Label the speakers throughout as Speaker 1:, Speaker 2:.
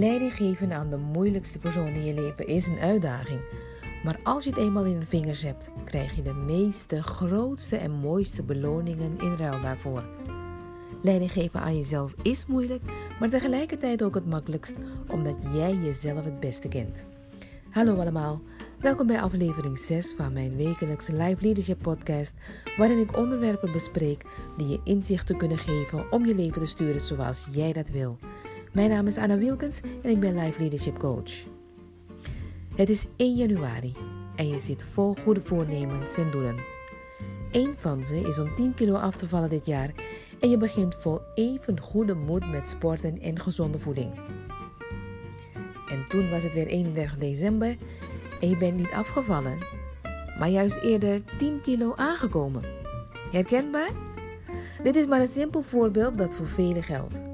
Speaker 1: Leiding geven aan de moeilijkste persoon in je leven is een uitdaging. Maar als je het eenmaal in de vingers hebt, krijg je de meeste, grootste en mooiste beloningen in ruil daarvoor. Leiding geven aan jezelf is moeilijk, maar tegelijkertijd ook het makkelijkst, omdat jij jezelf het beste kent. Hallo allemaal, welkom bij aflevering 6 van mijn wekelijkse Live Leadership Podcast, waarin ik onderwerpen bespreek die je inzichten kunnen geven om je leven te sturen zoals jij dat wil. Mijn naam is Anna Wilkens en ik ben Life Leadership Coach. Het is 1 januari en je zit vol goede voornemens en doelen. Eén van ze is om 10 kilo af te vallen dit jaar en je begint vol even goede moed met sporten en gezonde voeding. En toen was het weer 31 december en je bent niet afgevallen, maar juist eerder 10 kilo aangekomen. Herkenbaar? Dit is maar een simpel voorbeeld dat voor velen geldt.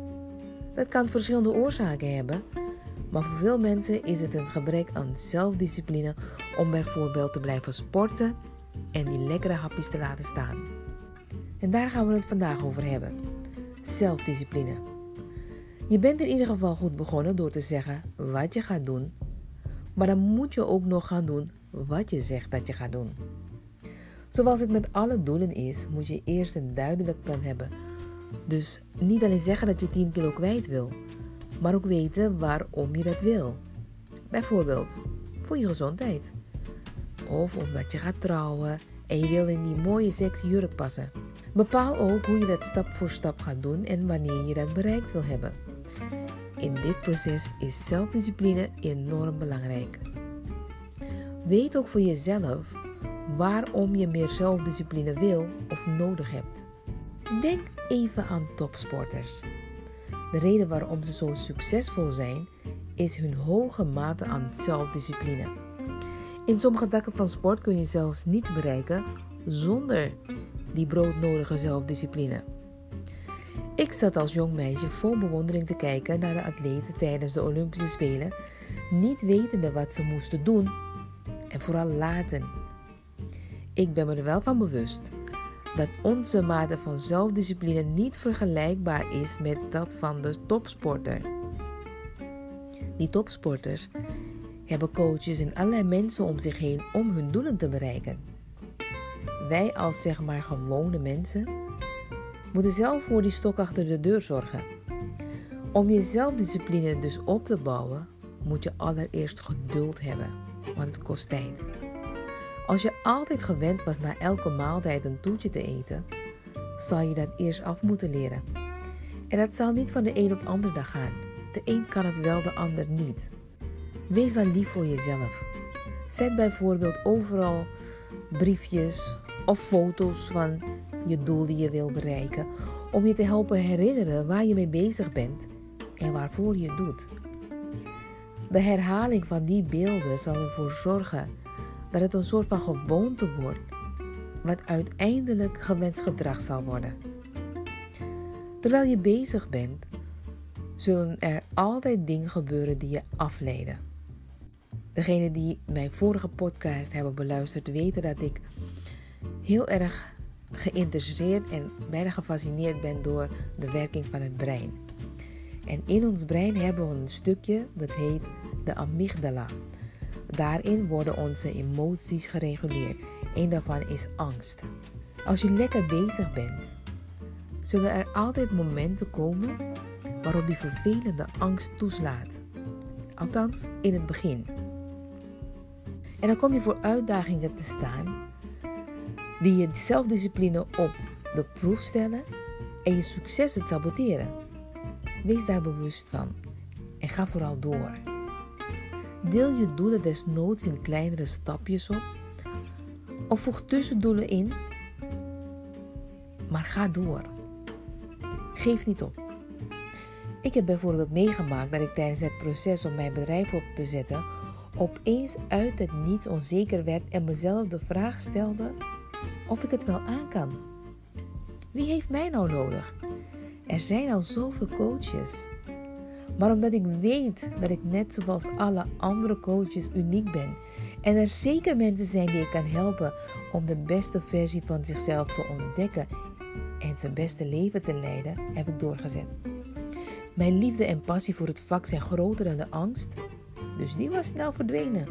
Speaker 1: Dat kan verschillende oorzaken hebben, maar voor veel mensen is het een gebrek aan zelfdiscipline om bijvoorbeeld te blijven sporten en die lekkere hapjes te laten staan. En daar gaan we het vandaag over hebben. Zelfdiscipline. Je bent in ieder geval goed begonnen door te zeggen wat je gaat doen, maar dan moet je ook nog gaan doen wat je zegt dat je gaat doen. Zoals het met alle doelen is, moet je eerst een duidelijk plan hebben dus niet alleen zeggen dat je 10 kilo kwijt wil, maar ook weten waarom je dat wil. Bijvoorbeeld voor je gezondheid. Of omdat je gaat trouwen en je wil in die mooie sexy jurk passen. Bepaal ook hoe je dat stap voor stap gaat doen en wanneer je dat bereikt wil hebben. In dit proces is zelfdiscipline enorm belangrijk. Weet ook voor jezelf waarom je meer zelfdiscipline wil of nodig hebt. Denk even aan topsporters. De reden waarom ze zo succesvol zijn is hun hoge mate aan zelfdiscipline. In sommige takken van sport kun je zelfs niet bereiken zonder die broodnodige zelfdiscipline. Ik zat als jong meisje vol bewondering te kijken naar de atleten tijdens de Olympische Spelen, niet wetende wat ze moesten doen en vooral laten. Ik ben me er wel van bewust dat onze mate van zelfdiscipline niet vergelijkbaar is met dat van de topsporter. Die topsporters hebben coaches en allerlei mensen om zich heen om hun doelen te bereiken. Wij als zeg maar gewone mensen moeten zelf voor die stok achter de deur zorgen. Om je zelfdiscipline dus op te bouwen, moet je allereerst geduld hebben, want het kost tijd. Als je altijd gewend was na elke maaltijd een toetje te eten, zal je dat eerst af moeten leren. En dat zal niet van de een op de andere dag gaan. De een kan het wel, de ander niet. Wees dan lief voor jezelf. Zet bijvoorbeeld overal briefjes of foto's van je doel die je wil bereiken, om je te helpen herinneren waar je mee bezig bent en waarvoor je het doet. De herhaling van die beelden zal ervoor zorgen dat het een soort van gewoonte wordt, wat uiteindelijk gewenst gedrag zal worden. Terwijl je bezig bent, zullen er altijd dingen gebeuren die je afleiden. Degenen die mijn vorige podcast hebben beluisterd weten dat ik heel erg geïnteresseerd en bijna gefascineerd ben door de werking van het brein. En in ons brein hebben we een stukje dat heet de amygdala. Daarin worden onze emoties gereguleerd. Een daarvan is angst. Als je lekker bezig bent, zullen er altijd momenten komen waarop die vervelende angst toeslaat. Althans, in het begin. En dan kom je voor uitdagingen te staan die je zelfdiscipline op de proef stellen en je succes het saboteren. Wees daar bewust van en ga vooral door. Deel je doelen desnoods in kleinere stapjes op. Of voeg tussendoelen in. Maar ga door. Geef niet op. Ik heb bijvoorbeeld meegemaakt dat ik tijdens het proces om mijn bedrijf op te zetten opeens uit het niets onzeker werd en mezelf de vraag stelde of ik het wel aan kan. Wie heeft mij nou nodig? Er zijn al zoveel coaches. Maar omdat ik weet dat ik net zoals alle andere coaches uniek ben en er zeker mensen zijn die ik kan helpen om de beste versie van zichzelf te ontdekken en zijn beste leven te leiden, heb ik doorgezet. Mijn liefde en passie voor het vak zijn groter dan de angst, dus die was snel verdwenen.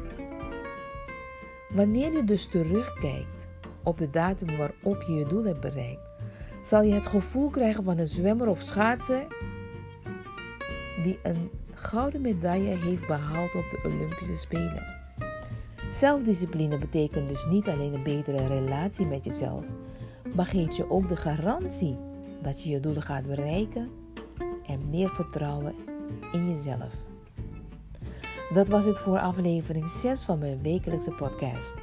Speaker 1: Wanneer je dus terugkijkt op de datum waarop je je doel hebt bereikt, zal je het gevoel krijgen van een zwemmer of schaatser die een gouden medaille heeft behaald op de Olympische Spelen. Zelfdiscipline betekent dus niet alleen een betere relatie met jezelf, maar geeft je ook de garantie dat je je doelen gaat bereiken en meer vertrouwen in jezelf. Dat was het voor aflevering 6 van mijn wekelijkse podcast.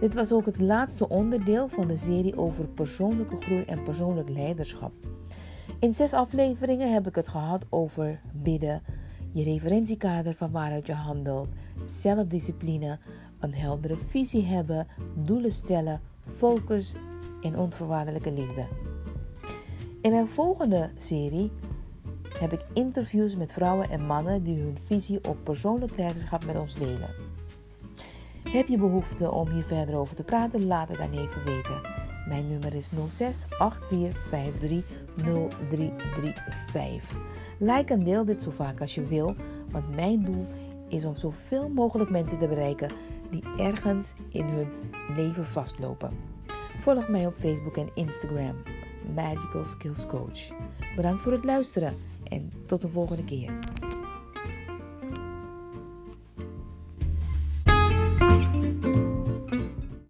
Speaker 1: Dit was ook het laatste onderdeel van de serie over persoonlijke groei en persoonlijk leiderschap. In zes afleveringen heb ik het gehad over bidden, je referentiekader van waaruit je handelt, zelfdiscipline, een heldere visie hebben, doelen stellen, focus en onvoorwaardelijke liefde. In mijn volgende serie heb ik interviews met vrouwen en mannen die hun visie op persoonlijk leiderschap met ons delen. Heb je behoefte om hier verder over te praten? Laat het dan even weten. Mijn nummer is 06 8453 0335. Like en deel dit zo vaak als je wil, want mijn doel is om zoveel mogelijk mensen te bereiken die ergens in hun leven vastlopen. Volg mij op Facebook en Instagram, Magical Skills Coach. Bedankt voor het luisteren en tot de volgende keer.